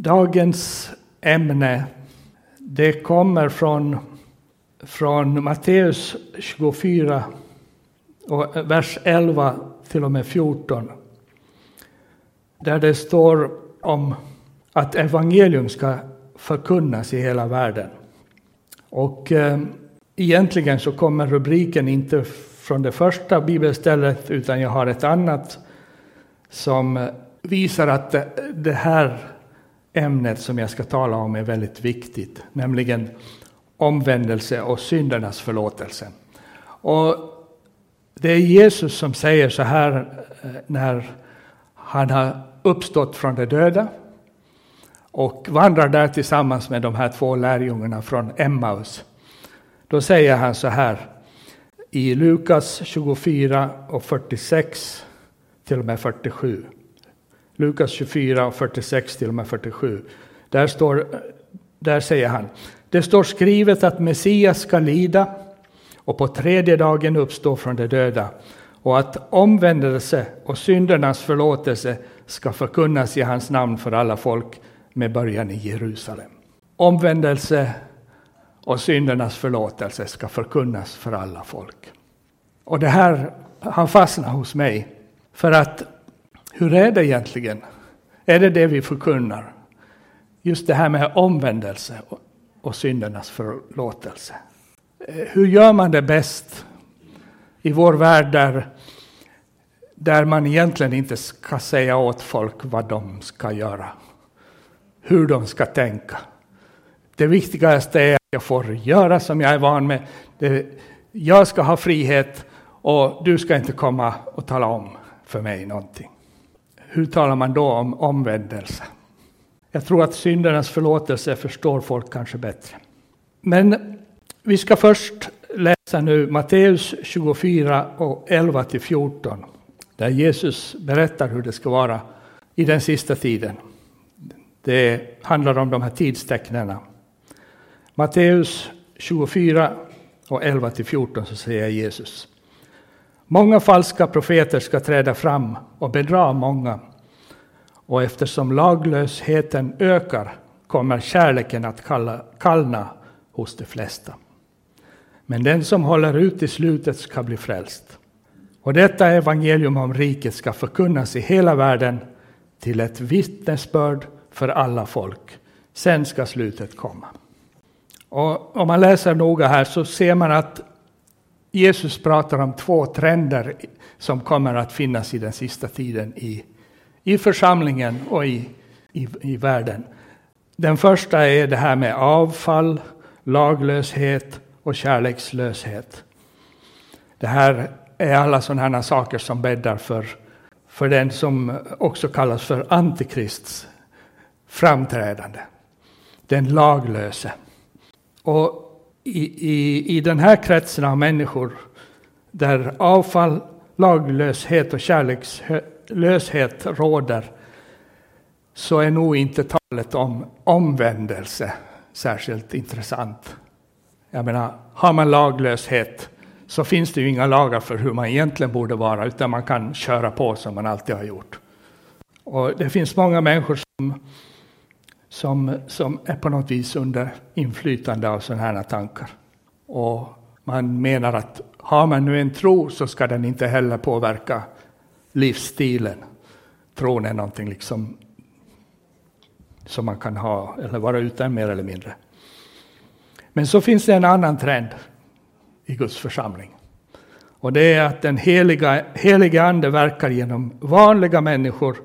Dagens ämne det kommer från, från Matteus 24, och vers 11 till och med 14. Där det står om att evangelium ska förkunnas i hela världen. Och eh, egentligen så kommer rubriken inte från det första bibelstället utan jag har ett annat som eh, visar att det, det här ämnet som jag ska tala om är väldigt viktigt, nämligen omvändelse och syndernas förlåtelse. Och det är Jesus som säger så här eh, när han har uppstått från de döda och vandrar där tillsammans med de här två lärjungarna från Emmaus. Då säger han så här i Lukas 24 och 46 till och med 47. Lukas 24 och 46 till och med 47. Där, står, där säger han, det står skrivet att Messias ska lida och på tredje dagen uppstå från de döda och att omvändelse och syndernas förlåtelse ska förkunnas i hans namn för alla folk med början i Jerusalem. Omvändelse och syndernas förlåtelse ska förkunnas för alla folk. Och det här har fastnat hos mig. För att hur är det egentligen? Är det det vi förkunnar? Just det här med omvändelse och syndernas förlåtelse. Eh, hur gör man det bäst i vår värld där, där man egentligen inte ska säga åt folk vad de ska göra? Hur de ska tänka. Det viktigaste är att jag får göra som jag är van med. Det, jag ska ha frihet och du ska inte komma och tala om för mig någonting. Hur talar man då om omvändelse? Jag tror att syndernas förlåtelse förstår folk kanske bättre. Men vi ska först läsa nu Matteus 24 och 11 till 14. Där Jesus berättar hur det ska vara i den sista tiden. Det handlar om de här tidstecknen. Matteus 24 och 11 till 14 så säger Jesus. Många falska profeter ska träda fram och bedra många. Och eftersom laglösheten ökar kommer kärleken att kalla, kallna hos de flesta. Men den som håller ut i slutet ska bli frälst. Och detta evangelium om riket ska förkunnas i hela världen till ett vittnesbörd för alla folk. Sen ska slutet komma. Och om man läser noga här så ser man att Jesus pratar om två trender som kommer att finnas i den sista tiden i, i församlingen och i, i, i världen. Den första är det här med avfall, laglöshet och kärlekslöshet. Det här är alla sådana här saker som bäddar för, för den som också kallas för antikrists framträdande. Den laglöse. Och i, i, i den här kretsen av människor där avfall, laglöshet och kärlekslöshet löshet råder så är nog inte talet om omvändelse särskilt intressant. Jag menar, har man laglöshet så finns det ju inga lagar för hur man egentligen borde vara, utan man kan köra på som man alltid har gjort. Och det finns många människor som som, som är på något vis under inflytande av sådana här tankar. Och man menar att har man nu en tro så ska den inte heller påverka livsstilen. Tron är någonting liksom som man kan ha eller vara utan mer eller mindre. Men så finns det en annan trend i Guds församling. Och det är att den heliga, heliga ande verkar genom vanliga människor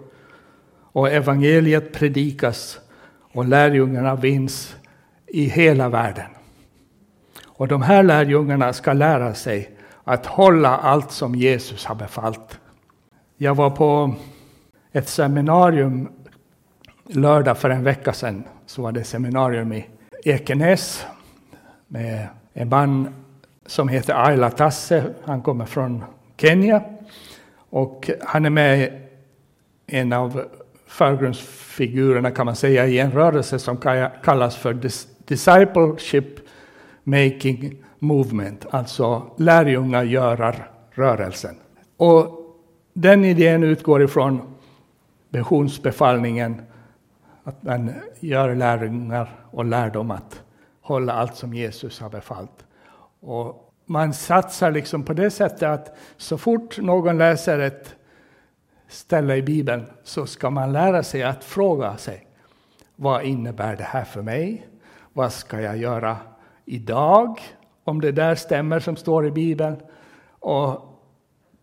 och evangeliet predikas och lärjungarna vinns i hela världen. Och de här lärjungarna ska lära sig att hålla allt som Jesus har befallt. Jag var på ett seminarium lördag för en vecka sedan. Så var det seminarium i Ekenäs med en man som heter Ayla Tasse. Han kommer från Kenya och han är med en av förgrundsfigurerna kan man säga i en rörelse som kallas för Discipleship Making Movement, alltså lärjungagörarrörelsen. Och den idén utgår ifrån missionsbefallningen att man gör lärjungar och lär dem att hålla allt som Jesus har befallt. Och man satsar liksom på det sättet att så fort någon läser ett ställe i Bibeln så ska man lära sig att fråga sig vad innebär det här för mig? Vad ska jag göra idag? Om det där stämmer som står i Bibeln. Och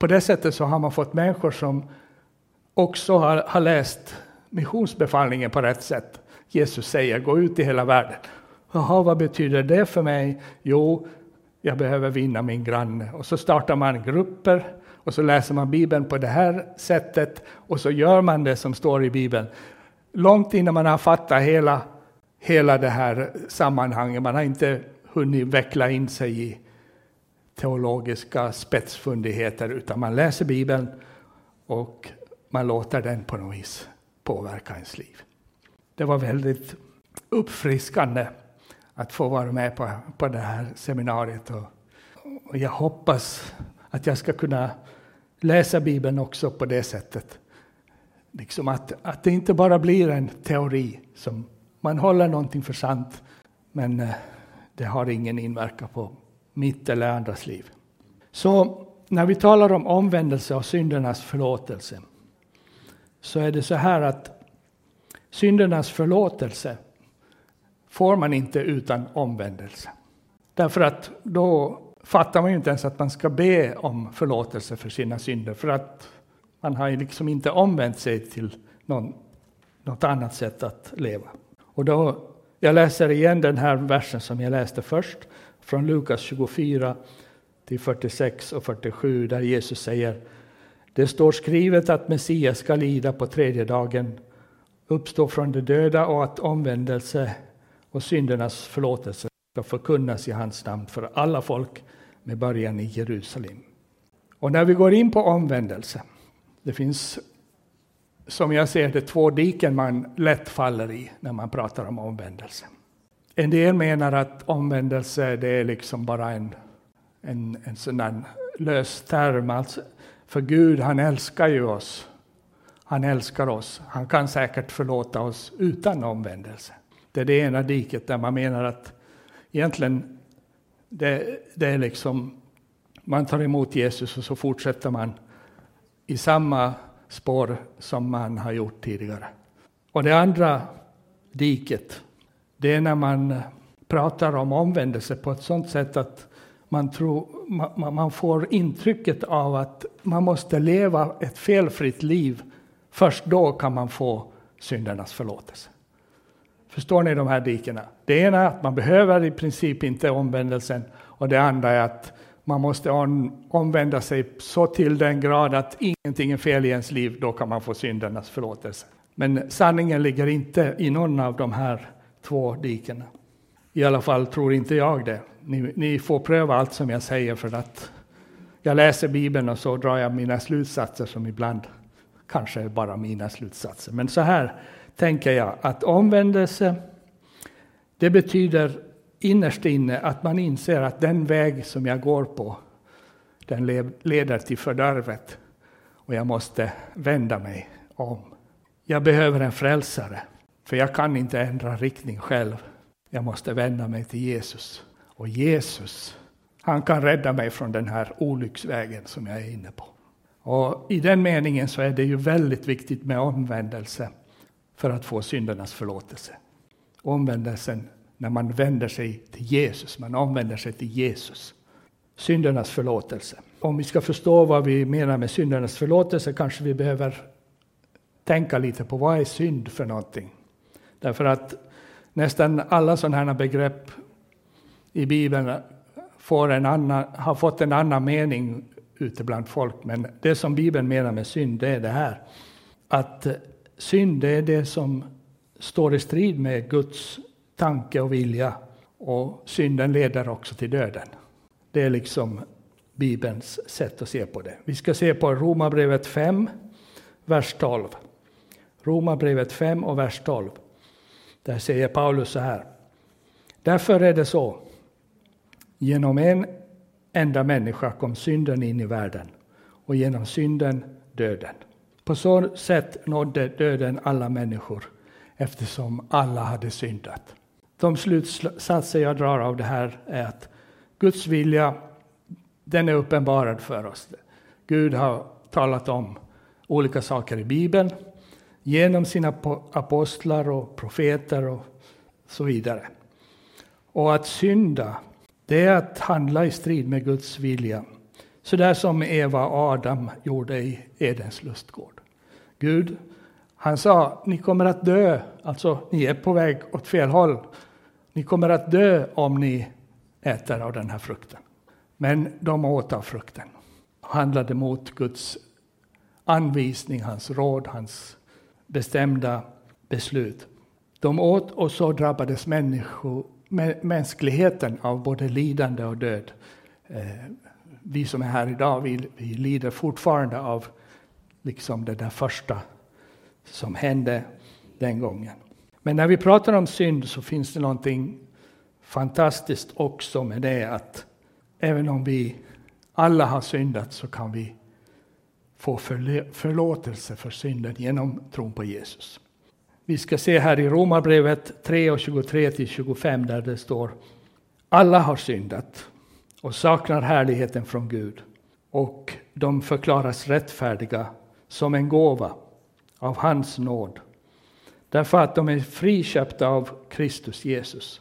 på det sättet så har man fått människor som också har, har läst missionsbefallningen på rätt sätt. Jesus säger gå ut i hela världen. Jaha, vad betyder det för mig? Jo, jag behöver vinna min granne. Och så startar man grupper och så läser man Bibeln på det här sättet och så gör man det som står i Bibeln. Långt innan man har fattat hela, hela det här sammanhanget. Man har inte hunnit veckla in sig i teologiska spetsfundigheter utan man läser Bibeln och man låter den på något vis påverka ens liv. Det var väldigt uppfriskande att få vara med på, på det här seminariet. Och, och jag hoppas att jag ska kunna läsa Bibeln också på det sättet. Liksom att, att det inte bara blir en teori som man håller någonting för sant, men eh, det har ingen inverkan på mitt eller andras liv. Så när vi talar om omvändelse och syndernas förlåtelse så är det så här att syndernas förlåtelse får man inte utan omvändelse. Därför att då fattar man ju inte ens att man ska be om förlåtelse för sina synder, för att man har ju liksom inte omvänt sig till någon, något annat sätt att leva. Och då, jag läser igen den här versen som jag läste först, från Lukas 24 till 46 och 47, där Jesus säger Det står skrivet att Messias ska lida på tredje dagen, uppstå från de döda och att omvändelse och syndernas förlåtelse ska förkunnas i hans namn för alla folk med början i Jerusalem. Och när vi går in på omvändelse, det finns som jag ser det två diken man lätt faller i när man pratar om omvändelse. En del menar att omvändelse det är liksom bara en, en, en sån lös term. Alltså, för Gud han älskar ju oss. Han älskar oss. Han kan säkert förlåta oss utan omvändelse. Det är det ena diket där man menar att egentligen det, det är liksom man tar emot Jesus och så fortsätter man i samma spår som man har gjort tidigare. Och det andra diket, det är när man eh, pratar om omvändelse på ett sådant sätt att man, tror, man, man får intrycket av att man måste leva ett felfritt liv. Först då kan man få syndernas förlåtelse. Förstår ni de här dikena? Det ena är att man behöver i princip inte omvändelsen och det andra är att man måste omvända sig så till den grad att ingenting är fel i ens liv, då kan man få syndernas förlåtelse. Men sanningen ligger inte i någon av de här två diken. I alla fall tror inte jag det. Ni, ni får pröva allt som jag säger för att jag läser Bibeln och så drar jag mina slutsatser som ibland kanske är bara mina slutsatser. Men så här tänker jag att omvändelse, det betyder innerst inne att man inser att den väg som jag går på, den leder till fördärvet och jag måste vända mig om. Jag behöver en frälsare, för jag kan inte ändra riktning själv. Jag måste vända mig till Jesus. Och Jesus, han kan rädda mig från den här olycksvägen som jag är inne på. Och I den meningen så är det ju väldigt viktigt med omvändelse för att få syndernas förlåtelse. Omvändelsen när man vänder sig till Jesus, man omvänder sig till Jesus. Syndernas förlåtelse. Om vi ska förstå vad vi menar med syndernas förlåtelse kanske vi behöver tänka lite på vad är synd för någonting. Därför att nästan alla sådana här begrepp i Bibeln får en annan, har fått en annan mening ute bland folk. Men det som Bibeln menar med synd, det är det här. Att synd, det är det som står i strid med Guds tanke och vilja. Och synden leder också till döden. Det är liksom Bibelns sätt att se på det. Vi ska se på Romarbrevet 5, vers 12. Romarbrevet 5 och vers 12. Där säger Paulus så här. Därför är det så. Genom en enda människa kom synden in i världen och genom synden döden. På så sätt nådde döden alla människor eftersom alla hade syndat. De slutsatser jag drar av det här är att Guds vilja, den är uppenbarad för oss. Gud har talat om olika saker i Bibeln genom sina apostlar och profeter och så vidare. Och att synda, det är att handla i strid med Guds vilja. Så där som Eva och Adam gjorde i Edens lustgård. Gud, han sa, ni kommer att dö, alltså ni är på väg åt fel håll. Ni kommer att dö om ni äter av den här frukten. Men de åt av frukten, handlade mot Guds anvisning, hans råd, hans bestämda beslut. De åt och så drabbades människor, mänskligheten av både lidande och död. Eh, vi som är här idag, vi, vi lider fortfarande av liksom det där första som hände den gången. Men när vi pratar om synd så finns det någonting fantastiskt också med det att även om vi alla har syndat så kan vi få förlåtelse för synden genom tron på Jesus. Vi ska se här i Romarbrevet 3 och 23-25 där det står Alla har syndat och saknar härligheten från Gud och de förklaras rättfärdiga som en gåva av hans nåd därför att de är friköpta av Kristus Jesus.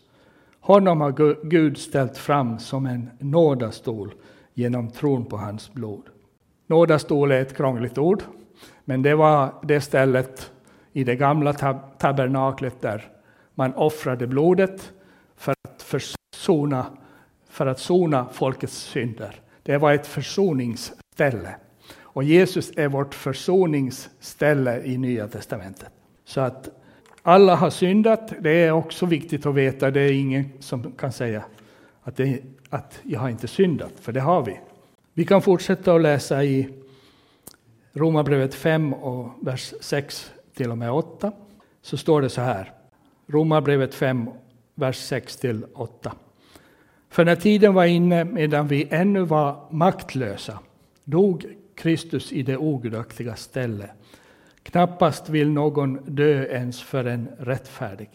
Honom har Gud ställt fram som en nådastol genom tron på hans blod. Nådastol är ett krångligt ord, men det var det stället i det gamla tab tabernaklet där man offrade blodet för att försona, för att sona folkets synder. Det var ett försoningsställe. Och Jesus är vårt försoningsställe i Nya testamentet. Så att alla har syndat, det är också viktigt att veta. Det är ingen som kan säga att, det, att jag har inte syndat, för det har vi. Vi kan fortsätta att läsa i Romarbrevet 5 och vers 6 till och med 8. Så står det så här. Romarbrevet 5, vers 6 till 8. För när tiden var inne, medan vi ännu var maktlösa, dog Kristus i det ogudaktiga ställe. Knappast vill någon dö ens för en rättfärdig.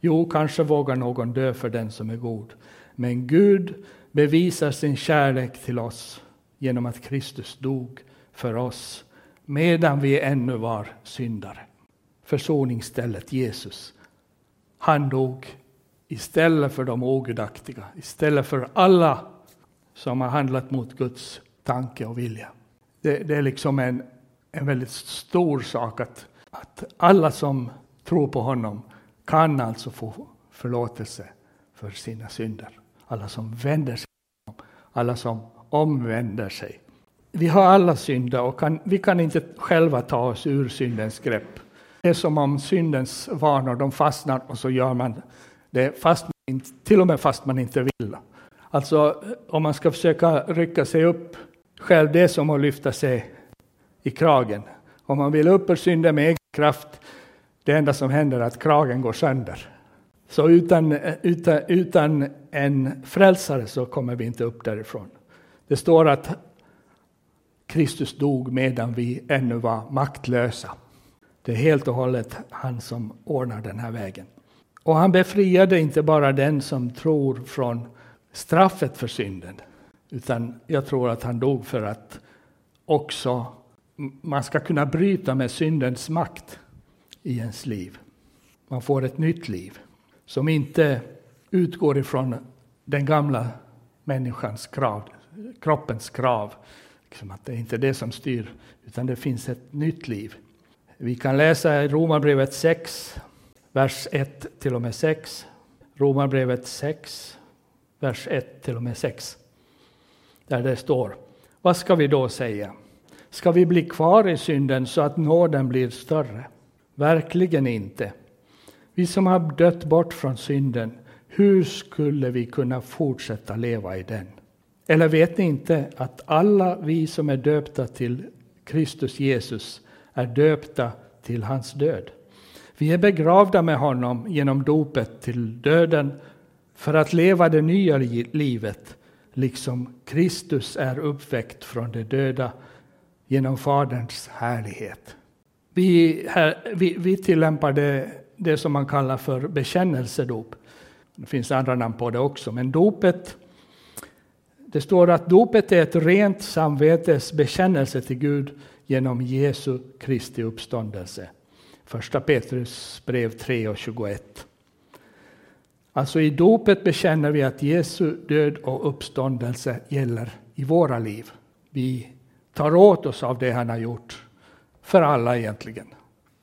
Jo, kanske vågar någon dö för den som är god. Men Gud bevisar sin kärlek till oss genom att Kristus dog för oss medan vi ännu var syndare. Försoningsstället Jesus. Han dog istället för de ogudaktiga, istället för alla som har handlat mot Guds tanke och vilja. Det, det är liksom en, en väldigt stor sak att, att alla som tror på honom kan alltså få förlåtelse för sina synder. Alla som vänder sig till honom, alla som omvänder sig. Vi har alla syndat och kan, vi kan inte själva ta oss ur syndens grepp. Det är som om syndens vanor de fastnar och så gör man det fast man, till och med fast man inte vill. Alltså om man ska försöka rycka sig upp själv, det är som att lyfta sig i kragen. Om man vill upp ur synden med egen kraft, det enda som händer är att kragen går sönder. Så utan, utan, utan en frälsare så kommer vi inte upp därifrån. Det står att Kristus dog medan vi ännu var maktlösa. Det är helt och hållet han som ordnar den här vägen. Och han befriade inte bara den som tror från straffet för synden, utan jag tror att han dog för att också man ska kunna bryta med syndens makt i ens liv. Man får ett nytt liv som inte utgår ifrån den gamla människans krav, kroppens krav. Liksom att det är inte det som styr, utan det finns ett nytt liv. Vi kan läsa i Romarbrevet 6, vers 1 till och med 6. Romarbrevet 6, vers 1 till och med 6. Där det står, vad ska vi då säga? Ska vi bli kvar i synden så att nåden blir större? Verkligen inte. Vi som har dött bort från synden, hur skulle vi kunna fortsätta leva i den? Eller vet ni inte att alla vi som är döpta till Kristus Jesus är döpta till hans död? Vi är begravda med honom genom dopet till döden för att leva det nya livet, liksom Kristus är uppväckt från de döda genom Faderns härlighet. Vi, här, vi, vi tillämpar det, det som man kallar för bekännelsedop. Det finns andra namn på det också, men dopet det står att dopet är ett rent samvetes bekännelse till Gud genom Jesu Kristi uppståndelse. Första Petrus brev 3 och 21. Alltså i dopet bekänner vi att Jesu död och uppståndelse gäller i våra liv. Vi tar åt oss av det han har gjort, för alla egentligen.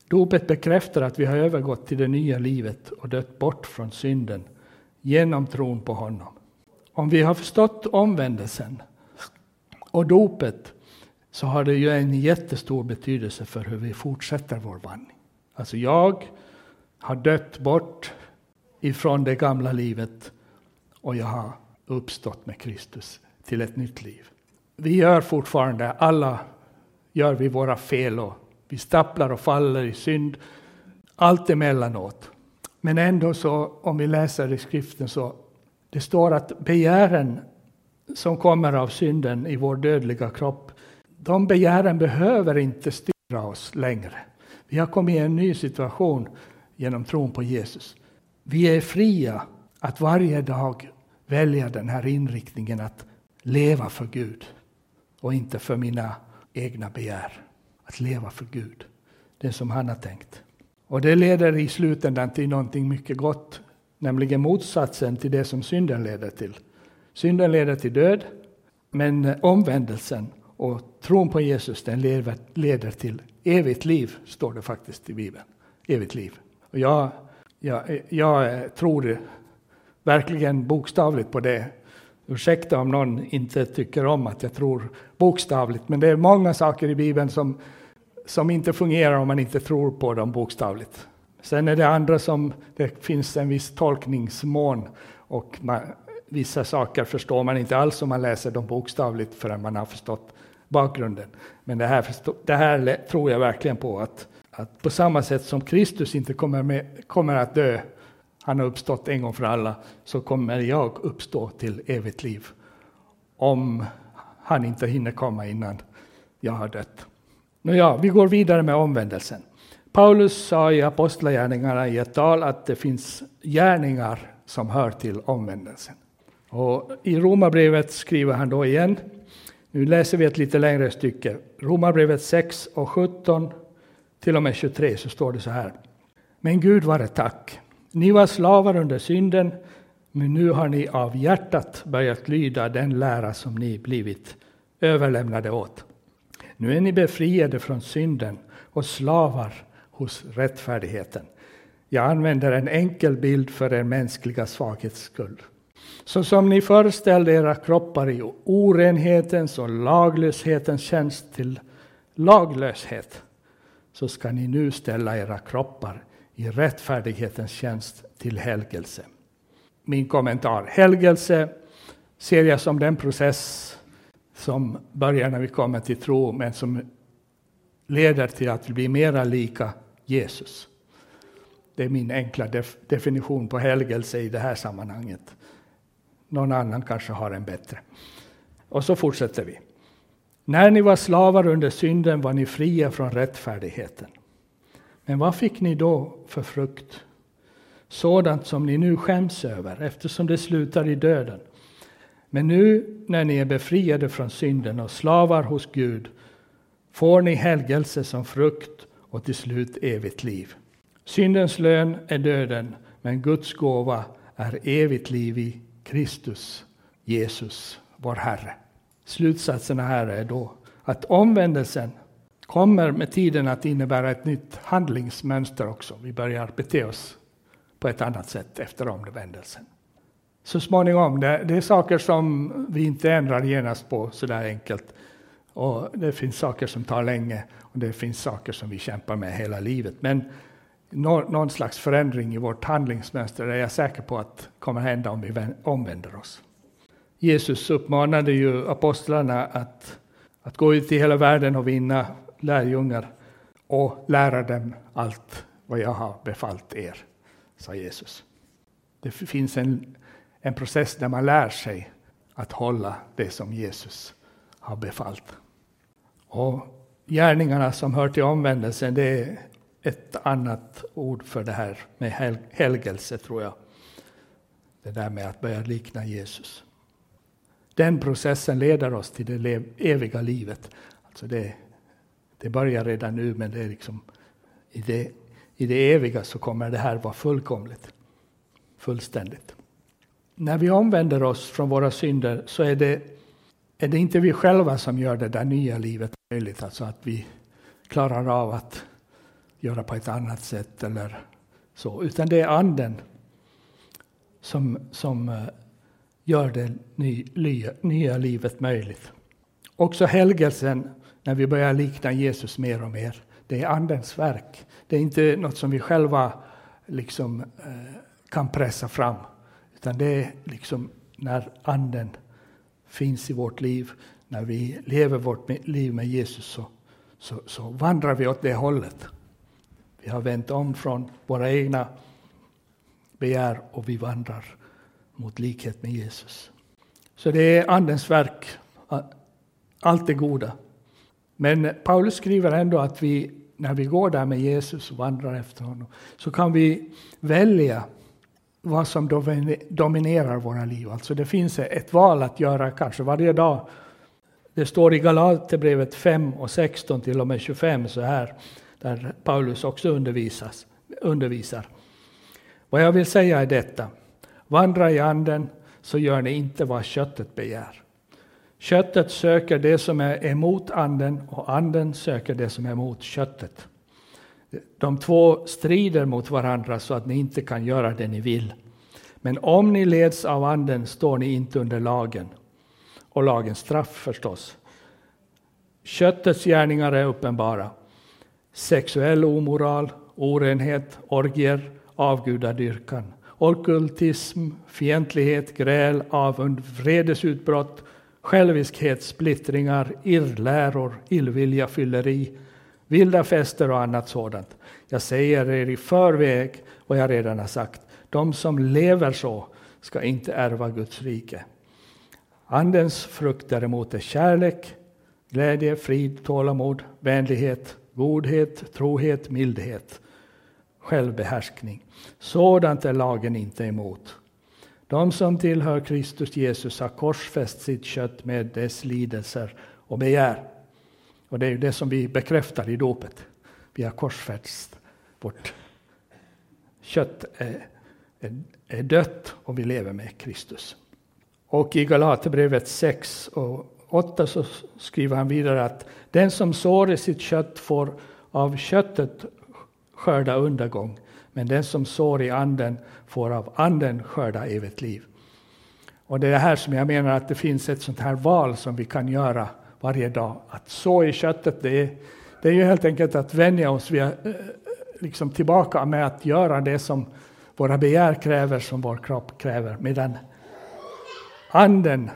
Dopet bekräftar att vi har övergått till det nya livet och dött bort från synden genom tron på honom. Om vi har förstått omvändelsen och dopet så har det ju en jättestor betydelse för hur vi fortsätter vår vandring. Alltså jag har dött bort ifrån det gamla livet och jag har uppstått med Kristus till ett nytt liv. Vi gör fortfarande, alla gör vi våra fel och vi stapplar och faller i synd, allt emellanåt. Men ändå så, om vi läser i skriften så det står att begären som kommer av synden i vår dödliga kropp, de begären behöver inte styra oss längre. Vi har kommit i en ny situation genom tron på Jesus. Vi är fria att varje dag välja den här inriktningen att leva för Gud och inte för mina egna begär. Att leva för Gud, det som han har tänkt. Och det leder i slutändan till någonting mycket gott, nämligen motsatsen till det som synden leder till. Synden leder till död, men omvändelsen och tron på Jesus den leder till evigt liv, står det faktiskt i Bibeln. Evigt liv. Och jag, jag, jag tror verkligen bokstavligt på det. Ursäkta om någon inte tycker om att jag tror bokstavligt, men det är många saker i Bibeln som, som inte fungerar om man inte tror på dem bokstavligt. Sen är det andra som det finns en viss tolkningsmån och man, vissa saker förstår man inte alls om man läser dem bokstavligt förrän man har förstått bakgrunden. Men det här, det här tror jag verkligen på att, att på samma sätt som Kristus inte kommer, med, kommer att dö, han har uppstått en gång för alla, så kommer jag uppstå till evigt liv. Om han inte hinner komma innan jag har dött. Nåja, vi går vidare med omvändelsen. Paulus sa i Apostlagärningarna i ett tal att det finns gärningar som hör till omvändelsen. Och I Romarbrevet skriver han då igen nu läser vi ett lite längre stycke. Romarbrevet 6 och 17 till och med 23 så står det så här. Men Gud vare tack. Ni var slavar under synden, men nu har ni av hjärtat börjat lyda den lära som ni blivit överlämnade åt. Nu är ni befriade från synden och slavar hos rättfärdigheten. Jag använder en enkel bild för er mänskliga svaghets skull. Så som ni föreställde era kroppar i orenhetens och laglöshetens tjänst till laglöshet, så ska ni nu ställa era kroppar i rättfärdighetens tjänst till helgelse. Min kommentar. Helgelse ser jag som den process som börjar när vi kommer till tro, men som leder till att vi blir mera lika Jesus. Det är min enkla def definition på helgelse i det här sammanhanget. Någon annan kanske har en bättre. Och så fortsätter vi. När ni var slavar under synden var ni fria från rättfärdigheten. Men vad fick ni då för frukt? Sådant som ni nu skäms över eftersom det slutar i döden. Men nu när ni är befriade från synden och slavar hos Gud får ni helgelse som frukt och till slut evigt liv. Syndens lön är döden, men Guds gåva är evigt liv i Kristus, Jesus, vår Herre. Slutsatsen här är då att omvändelsen kommer med tiden att innebära ett nytt handlingsmönster också. Vi börjar bete oss på ett annat sätt efter omvändelsen. Så småningom, det, det är saker som vi inte ändrar genast på så där enkelt. Och det finns saker som tar länge och det finns saker som vi kämpar med hela livet. Men någon slags förändring i vårt handlingsmönster är jag säker på att kommer hända om vi omvänder oss. Jesus uppmanade ju apostlarna att, att gå ut i hela världen och vinna lärjungar och lära dem allt vad jag har befallt er, sa Jesus. Det finns en, en process där man lär sig att hålla det som Jesus har befallt. Och gärningarna som hör till omvändelsen, det är ett annat ord för det här med hel helgelse, tror jag. Det där med att börja likna Jesus. Den processen leder oss till det eviga livet. Alltså det, det börjar redan nu, men det är liksom i det, i det eviga så kommer det här vara fullkomligt, fullständigt. När vi omvänder oss från våra synder så är det, är det inte vi själva som gör det där nya livet möjligt, alltså att vi klarar av att göra på ett annat sätt eller så, utan det är Anden som, som eh, gör det nya, nya livet möjligt. Också helgelsen, när vi börjar likna Jesus mer och mer, det är Andens verk. Det är inte något som vi själva liksom, eh, kan pressa fram, utan det är liksom när Anden finns i vårt liv, när vi lever vårt liv med Jesus, så, så, så vandrar vi åt det hållet. Vi har vänt om från våra egna begär och vi vandrar mot likhet med Jesus. Så det är Andens verk, allt det goda. Men Paulus skriver ändå att vi, när vi går där med Jesus och vandrar efter honom, så kan vi välja vad som dominerar våra liv. Alltså det finns ett val att göra kanske varje dag. Det står i Galaterbrevet 5 och 16 till och med 25 så här, där Paulus också undervisas, undervisar. Vad jag vill säga är detta. Vandra i anden så gör ni inte vad köttet begär. Köttet söker det som är emot anden och anden söker det som är emot köttet. De två strider mot varandra så att ni inte kan göra det ni vill. Men om ni leds av anden står ni inte under lagen. Och lagens straff förstås. Köttets gärningar är uppenbara. Sexuell omoral, orenhet, orgier, avgudadyrkan, okultism, fientlighet, gräl, avund, vredesutbrott, själviskhet, splittringar, irrläror, illvilja, fylleri, vilda fester och annat sådant. Jag säger er i förväg vad jag redan har sagt. De som lever så ska inte ärva Guds rike. Andens frukt däremot är kärlek, glädje, frid, tålamod, vänlighet, godhet, trohet, mildhet, självbehärskning. Sådant är lagen inte emot. De som tillhör Kristus Jesus har korsfäst sitt kött med dess lidelser och begär. Och det är ju det som vi bekräftar i dopet. Vi har korsfäst vårt kött är, är, är dött och vi lever med Kristus. Och i Galaterbrevet 6 och 8 så skriver han vidare att den som sår i sitt kött får av köttet skörda undergång, men den som sår i anden får av anden skörda evigt liv. Och det är det här som jag menar att det finns ett sånt här val som vi kan göra varje dag. Att så i köttet, det är, det är ju helt enkelt att vänja oss vid, eh, liksom tillbaka med att göra det som våra begär kräver, som vår kropp kräver, medan anden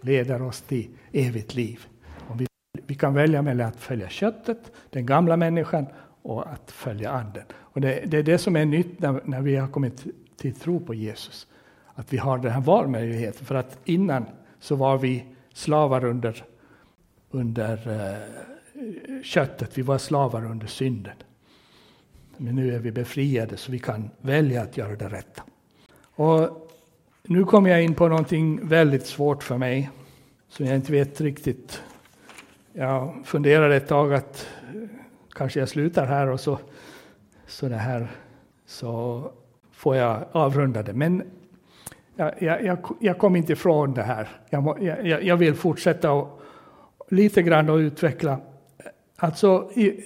leder oss till evigt liv. Och vi, vi kan välja mellan att följa köttet, den gamla människan, och att följa anden. Och det, det är det som är nytt när, när vi har kommit till tro på Jesus. Att vi har den här valmöjligheten. För att innan så var vi slavar under, under uh, köttet, vi var slavar under synden. Men nu är vi befriade så vi kan välja att göra det rätta. Och nu kommer jag in på någonting väldigt svårt för mig, som jag inte vet riktigt. Jag funderade ett tag att eh, kanske jag slutar här och så, så, det här, så får jag avrunda det. Men jag, jag, jag kom inte ifrån det här. Jag, jag, jag vill fortsätta och, lite grann och utveckla. Alltså i,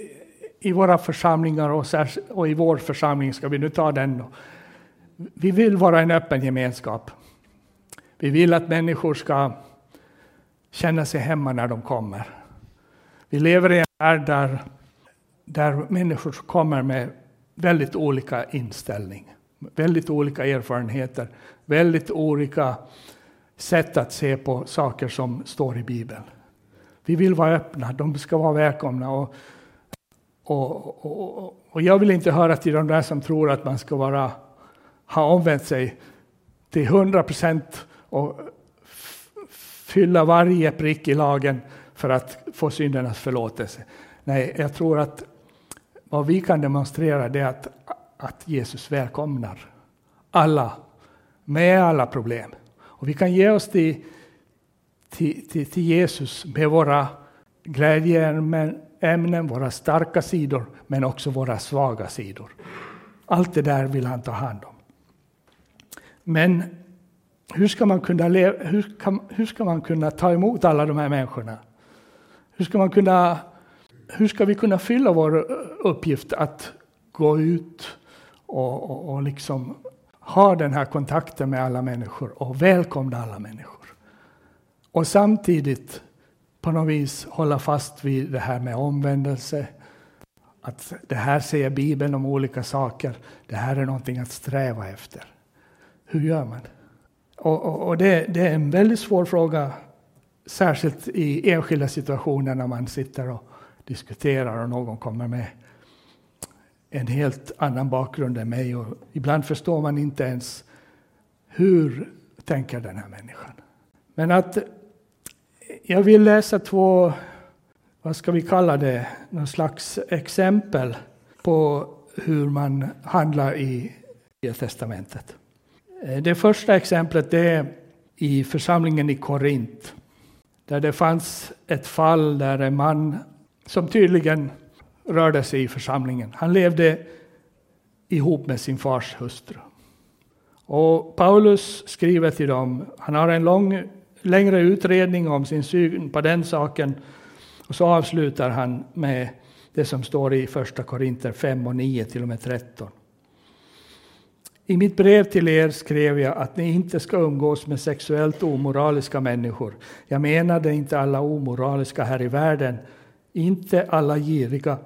i våra församlingar och, och i vår församling, ska vi nu ta den. Vi vill vara en öppen gemenskap. Vi vill att människor ska känna sig hemma när de kommer. Vi lever i en värld där där människor kommer med väldigt olika inställning, väldigt olika erfarenheter, väldigt olika sätt att se på saker som står i Bibeln. Vi vill vara öppna, de ska vara välkomna. Och, och, och, och jag vill inte höra till de där som tror att man ska vara, ha omvänt sig till hundra procent och fylla varje prick i lagen för att få syndernas förlåtelse. Nej, jag tror att vad vi kan demonstrera det är att, att Jesus välkomnar alla med alla problem. Och vi kan ge oss till, till, till, till Jesus med våra glädjeämnen, våra starka sidor, men också våra svaga sidor. Allt det där vill han ta hand om. Men hur ska man kunna, leva, hur kan, hur ska man kunna ta emot alla de här människorna? Hur ska, man kunna, hur ska vi kunna fylla vår eh, uppgift att gå ut och, och, och liksom ha den här kontakten med alla människor och välkomna alla människor? Och samtidigt på något vis hålla fast vid det här med omvändelse. Att det här säger Bibeln om olika saker. Det här är någonting att sträva efter. Hur gör man? Och, och, och det, det, är en väldigt svår fråga, särskilt i enskilda situationer när man sitter och diskuterar och någon kommer med en helt annan bakgrund än mig. Och ibland förstår man inte ens hur tänker den här människan. Men att jag vill läsa två, vad ska vi kalla det, någon slags exempel på hur man handlar i Nya testamentet. Eh, det första exemplet är i församlingen i Korint. Där det fanns ett fall där en man som tydligen rörde sig i församlingen. Han levde ihop med sin fars hustru. Och Paulus skriver till dem, han har en lång, längre utredning om sin syn på den saken. Och så avslutar han med det som står i första Korinter 5 och 9 till och med 13. I mitt brev till er skrev jag att ni inte ska umgås med sexuellt omoraliska människor. Jag menade inte alla omoraliska här i världen, inte alla giriga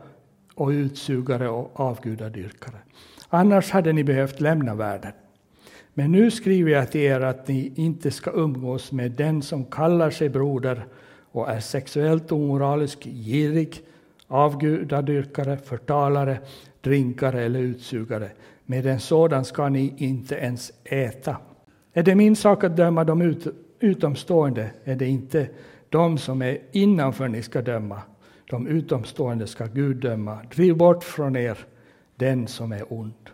och utsugare och avgudadyrkare. Annars hade ni behövt lämna världen. Men nu skriver jag till er att ni inte ska umgås med den som kallar sig broder och är sexuellt omoralisk, girig, avgudadyrkare, förtalare, drinkare eller utsugare med en sådan ska ni inte ens äta. Är det min sak att döma de ut, utomstående, är det inte de som är innanför ni ska döma. De utomstående ska Gud döma. Driv bort från er den som är ond.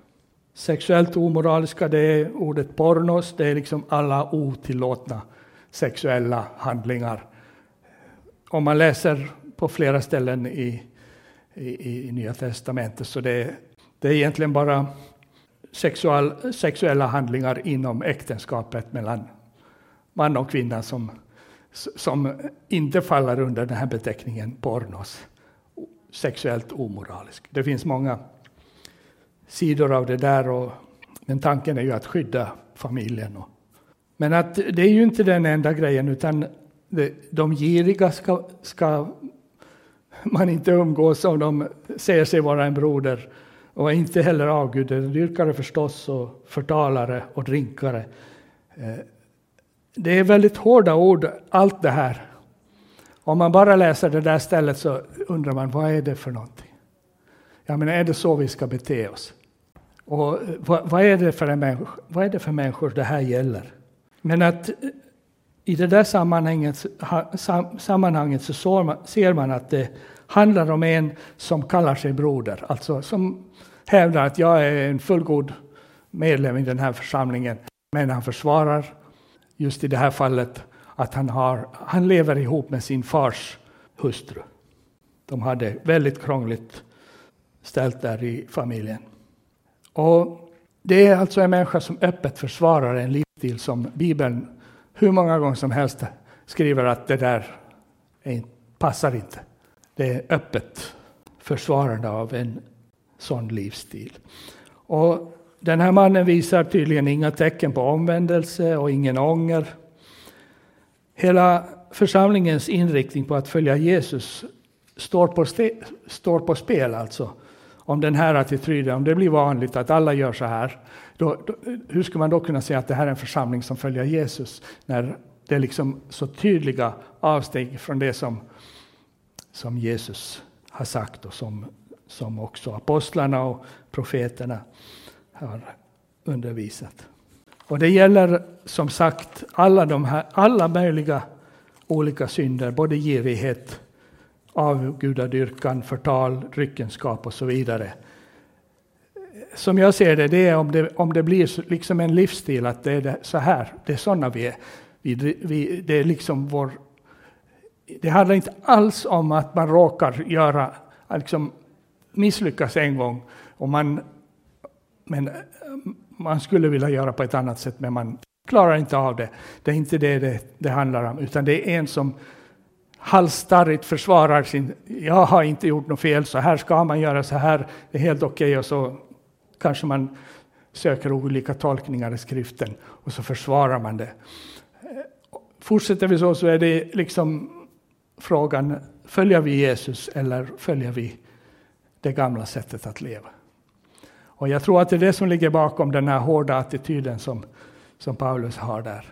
Sexuellt omoraliska, det är ordet pornos, det är liksom alla otillåtna sexuella handlingar. Om man läser på flera ställen i, i, i Nya Testamentet så det, det är egentligen bara sexual, sexuella handlingar inom äktenskapet mellan man och kvinna som, som inte faller under den här beteckningen pornos, sexuellt omoralisk. Det finns många sidor av det där, och, men tanken är ju att skydda familjen. Och, men att det är ju inte den enda grejen, utan det, de giriga ska, ska man inte umgås om de säger sig vara en broder och inte heller avgudadyrkare förstås, och förtalare och drinkare. Eh, det är väldigt hårda ord, allt det här. Om man bara läser det där stället så undrar man, vad är det för någonting? Jag menar, är det så vi ska bete oss? Och eh, vad, vad, är det för en vad är det för människor det här gäller? Men att eh, i det där sammanhanget, sammanhanget så ser man att det handlar om en som kallar sig broder, alltså som hävdar att jag är en fullgod medlem i den här församlingen, men han försvarar just i det här fallet att han, har, han lever ihop med sin fars hustru. De hade väldigt krångligt ställt där i familjen. Och det är alltså en människa som öppet försvarar en livsstil som Bibeln hur många gånger som helst skriver att det där passar inte. Det är öppet försvarande av en sån livsstil. Och den här mannen visar tydligen inga tecken på omvändelse och ingen ånger. Hela församlingens inriktning på att följa Jesus står på, står på spel alltså. Om den här attityden, om det blir vanligt att alla gör så här, då, då, hur ska man då kunna säga att det här är en församling som följer Jesus? När det är liksom så tydliga avsteg från det som, som Jesus har sagt och som som också apostlarna och profeterna har undervisat. Och det gäller som sagt alla, de här, alla möjliga olika synder, både girighet avgudadyrkan, förtal, dryckenskap och så vidare. Som jag ser det, det är om det, om det blir liksom en livsstil, att det är så här, det är sådana vi är. Vi, vi, det är liksom vår... Det handlar inte alls om att man råkar göra, liksom misslyckas en gång, och man, men man skulle vilja göra på ett annat sätt, men man klarar inte av det. Det är inte det det, det handlar om, utan det är en som halsstarrigt försvarar sin, jag har inte gjort något fel, så här ska man göra, så här det är helt okej, okay, och så kanske man söker olika tolkningar i skriften och så försvarar man det. Fortsätter vi så, så är det liksom frågan, följer vi Jesus eller följer vi det gamla sättet att leva? Och jag tror att det är det som ligger bakom den här hårda attityden som, som Paulus har där.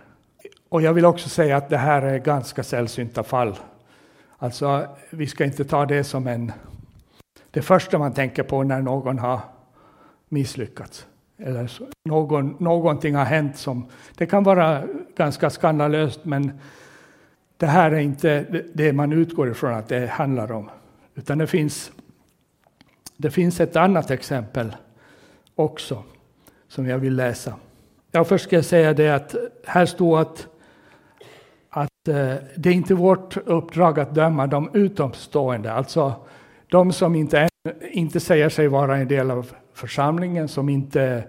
Och jag vill också säga att det här är ganska sällsynta fall. Alltså, vi ska inte ta det som en, det första man tänker på när någon har misslyckats. Eller någon, någonting har hänt som, det kan vara ganska skandalöst, men det här är inte det man utgår ifrån att det handlar om. Utan det finns, det finns ett annat exempel också som jag vill läsa. Ja, först ska jag säga det att här står att, att eh, det är inte vårt uppdrag att döma de utomstående, alltså de som inte, inte säger sig vara en del av församlingen, som inte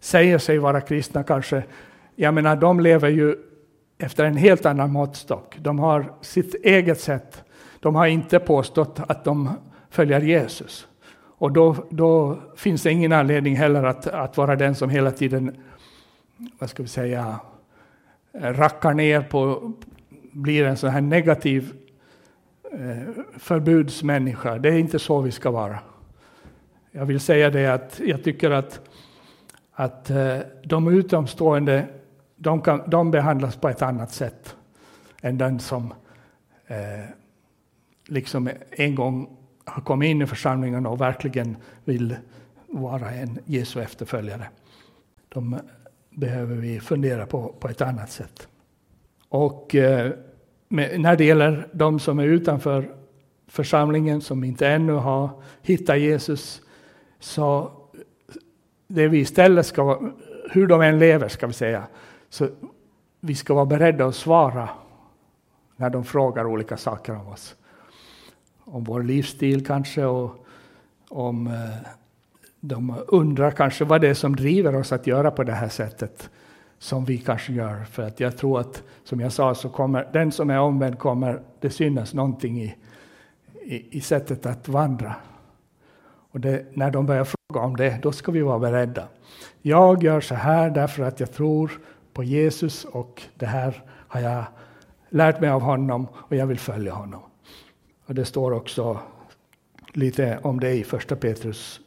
säger sig vara kristna kanske. Jag menar, de lever ju efter en helt annan måttstock. De har sitt eget sätt. De har inte påstått att de följer Jesus. Och då, då finns det ingen anledning heller att, att vara den som hela tiden, vad ska vi säga, rackar ner på, blir en sån här negativ eh, förbudsmänniska. Det är inte så vi ska vara. Jag vill säga det att jag tycker att, att eh, de utomstående de, kan, de behandlas på ett annat sätt än den som eh, liksom en gång har kommit in i församlingen och verkligen vill vara en Jesu efterföljare. De behöver vi fundera på på ett annat sätt. Och eh, med, när det gäller de som är utanför församlingen, som inte ännu har hittat Jesus, så det vi istället ska, hur de än lever ska vi säga, så vi ska vara beredda att svara när de frågar olika saker om oss. Om vår livsstil kanske och om eh, de undrar kanske vad det är som driver oss att göra på det här sättet som vi kanske gör. För att jag tror att, som jag sa, så kommer den som är omvänd kommer det synas någonting i, i, i sättet att vandra. Och det, när de börjar fråga om det, då ska vi vara beredda. Jag gör så här därför att jag tror på Jesus och det här har jag lärt mig av honom och jag vill följa honom. Och det står också lite om det i första Petrus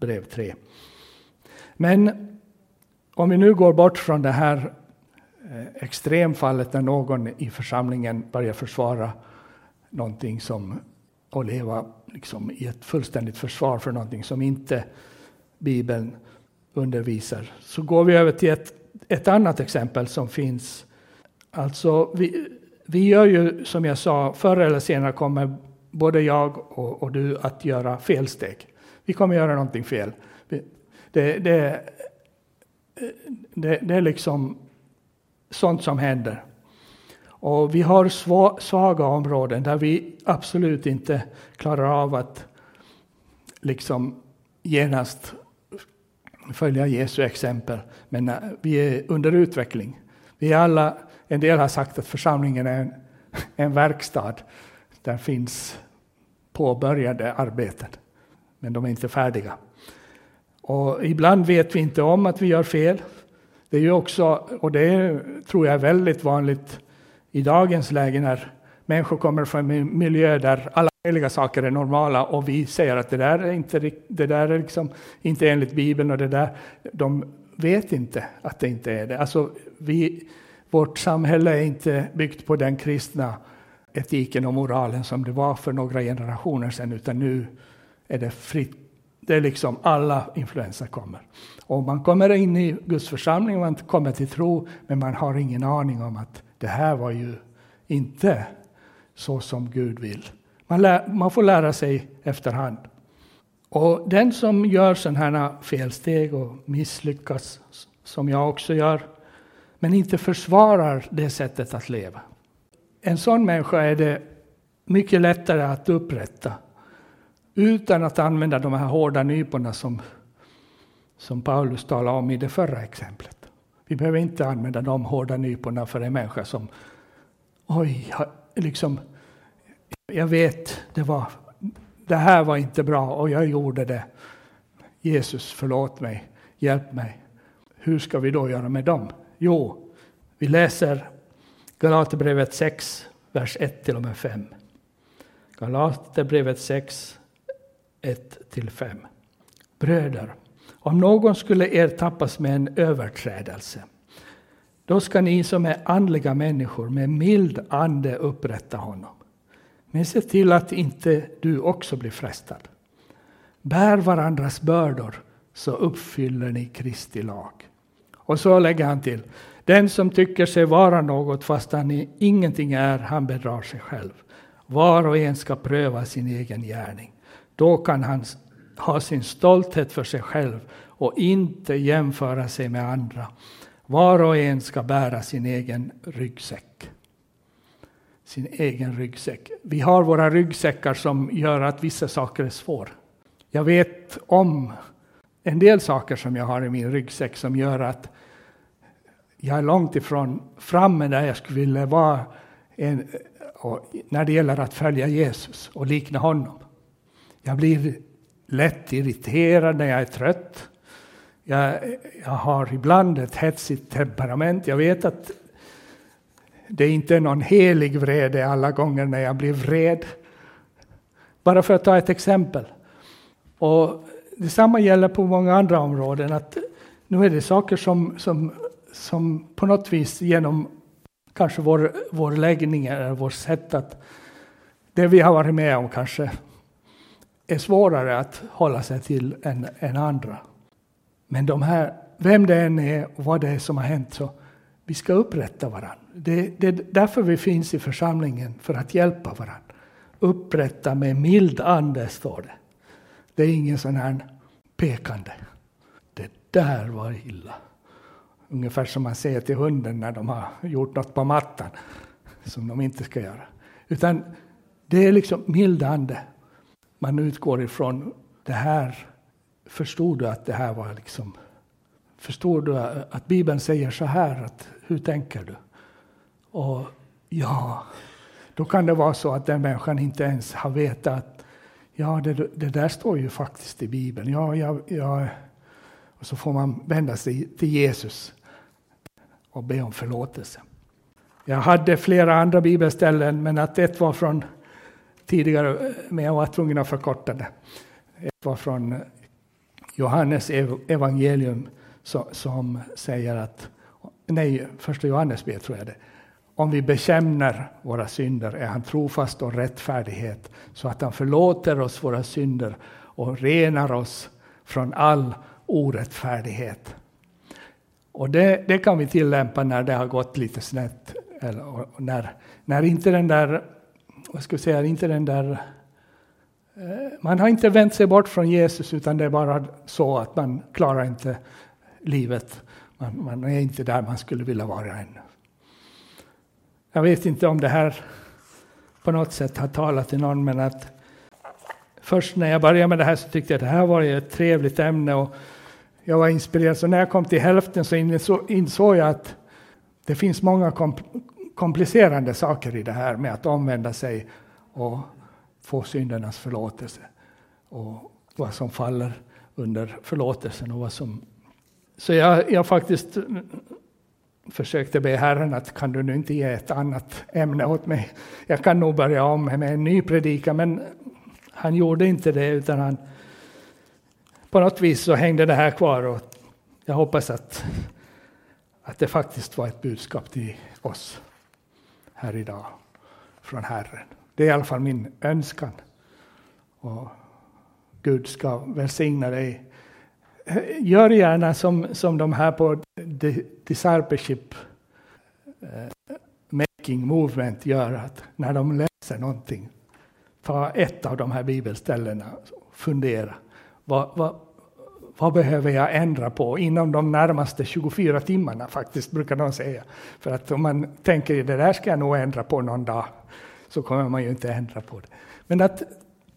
brev 3. Men om vi nu går bort från det här eh, extremfallet när någon i församlingen börjar försvara någonting som och leva liksom i ett fullständigt försvar för någonting som inte Bibeln undervisar. Så går vi över till ett, ett annat exempel som finns. Alltså, vi, vi gör ju som jag sa, förr eller senare kommer både jag och, och du att göra felsteg. Vi kommer göra någonting fel. Det, det, det, det är liksom sånt som händer. Och vi har svaga områden där vi absolut inte klarar av att liksom genast följa Jesu exempel. Men eh, vi är under utveckling. Vi är alla, en del har sagt att församlingen är en, en verkstad. Där finns påbörjade arbeten, men de är inte färdiga. Och ibland vet vi inte om att vi gör fel. Det är ju också, och det tror jag är väldigt vanligt i dagens läge när människor kommer från en miljö där alla Heliga saker är normala och vi säger att det där är inte, det där är liksom inte enligt Bibeln och det där, de vet inte att det inte är det. Alltså vi, vårt samhälle är inte byggt på den kristna etiken och moralen som det var för några generationer sedan, utan nu är det fritt. Det är liksom alla influenser kommer. Och man kommer in i Guds församling, man kommer till tro, men man har ingen aning om att det här var ju inte så som Gud vill. Man, lär, man får lära sig efterhand. Och den som gör sådana här felsteg och misslyckas, som jag också gör, men inte försvarar det sättet att leva. En sån människa är det mycket lättare att upprätta utan att använda de här hårda nyporna som, som Paulus talade om i det förra exemplet. Vi behöver inte använda de hårda nyporna för en människa som oj, liksom, jag vet, det, var, det här var inte bra och jag gjorde det. Jesus, förlåt mig, hjälp mig. Hur ska vi då göra med dem? Jo, vi läser Galaterbrevet 6, vers 1 till och med 5. Galaterbrevet 6, 1 till 5. Bröder, om någon skulle ertappas med en överträdelse, då ska ni som är andliga människor med mild ande upprätta honom. Men se till att inte du också blir frestad. Bär varandras bördor så uppfyller ni Kristi lag. Och så lägger han till. Den som tycker sig vara något fast han ingenting är, han bedrar sig själv. Var och en ska pröva sin egen gärning. Då kan han ha sin stolthet för sig själv och inte jämföra sig med andra. Var och en ska bära sin egen ryggsäck. Sin egen ryggsäck. Vi har våra ryggsäckar som gör att vissa saker är svåra. Jag vet om en del saker som jag har i min ryggsäck som gör att jag är långt ifrån framme där jag skulle vilja vara en, när det gäller att följa Jesus och likna honom. Jag blir lätt irriterad när jag är trött. Jag, jag har ibland ett hetsigt temperament. Jag vet att det är inte någon helig vrede alla gånger när jag blir vred. Bara för att ta ett exempel. Och detsamma gäller på många andra områden. att Nu är det saker som, som, som på något vis genom kanske vår, vår läggning eller vårt sätt att det vi har varit med om kanske är svårare att hålla sig till än, än andra. Men de här, vem det än är och vad det är som har hänt, så vi ska upprätta varandra. Det, det är därför vi finns i församlingen, för att hjälpa varandra. Upprätta med mild ande, står det. Det är ingen sån här pekande. Det där var illa. Ungefär som man säger till hunden när de har gjort något på mattan som de inte ska göra. Utan det är liksom mild ande. Man utgår ifrån det här förstod du att det här var liksom... Förstår du att Bibeln säger så här? Att, hur tänker du? Och ja, då kan det vara så att den människan inte ens har vetat att ja, det, det där står ju faktiskt i Bibeln. Ja, ja, ja. Och så får man vända sig till Jesus och be om förlåtelse. Jag hade flera andra bibelställen, men att ett var från tidigare, men jag var tvungen att förkorta det. Ett var från Johannes evangelium som säger att, nej, första Johannesbrev tror jag det, om vi bekänner våra synder är han trofast och rättfärdighet så att han förlåter oss våra synder och renar oss från all orättfärdighet. Och det, det kan vi tillämpa när det har gått lite snett. Eller när, när inte den där, vad ska jag säga, inte den där eh, man har inte vänt sig bort från Jesus utan det är bara så att man klarar inte livet. Man, man är inte där man skulle vilja vara än. Jag vet inte om det här på något sätt har talat till någon men att först när jag började med det här så tyckte jag att det här var ett trevligt ämne och jag var inspirerad. Så när jag kom till hälften så insåg jag att det finns många komplicerande saker i det här med att omvända sig och få syndernas förlåtelse och vad som faller under förlåtelsen och vad som... Så jag, jag faktiskt försökte be Herren att kan du nu inte ge ett annat ämne åt mig? Jag kan nog börja om med en ny predikan, men han gjorde inte det utan han på något vis så hängde det här kvar och jag hoppas att, att det faktiskt var ett budskap till oss här idag från Herren. Det är i alla fall min önskan. Och Gud ska välsigna dig. Gör gärna som, som de här på Discipleship eh, Making Movement gör. Att när de läser någonting, ta ett av de här bibelställena och fundera. Vad, vad, vad behöver jag ändra på inom de närmaste 24 timmarna faktiskt, brukar de säga. För att om man tänker det där ska jag nog ändra på någon dag, så kommer man ju inte ändra på det. Men att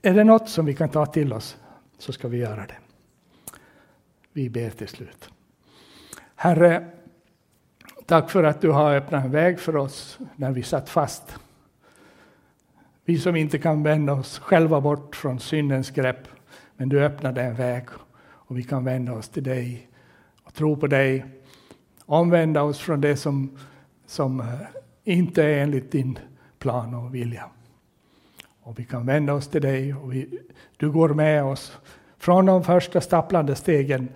är det något som vi kan ta till oss, så ska vi göra det. Vi ber till slut. Herre, tack för att du har öppnat en väg för oss när vi satt fast. Vi som inte kan vända oss själva bort från syndens grepp, men du öppnade en väg och vi kan vända oss till dig och tro på dig. Omvända oss från det som, som eh, inte är enligt din plan och vilja. Och vi kan vända oss till dig och vi, du går med oss från de första stapplande stegen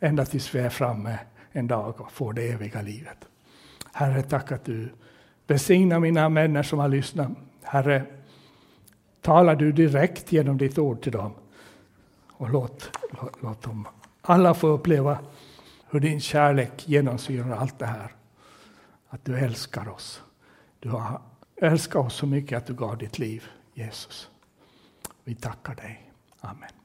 ända tills vi är framme en dag och får det eviga livet. Herre, tack att du välsignar mina vänner som har lyssnat. Herre, talar du direkt genom ditt ord till dem. Och låt, låt, låt dem alla få uppleva hur din kärlek genomsyrar allt det här. Att du älskar oss. Du har älskat oss så mycket att du gav ditt liv, Jesus. Vi tackar dig. Amen.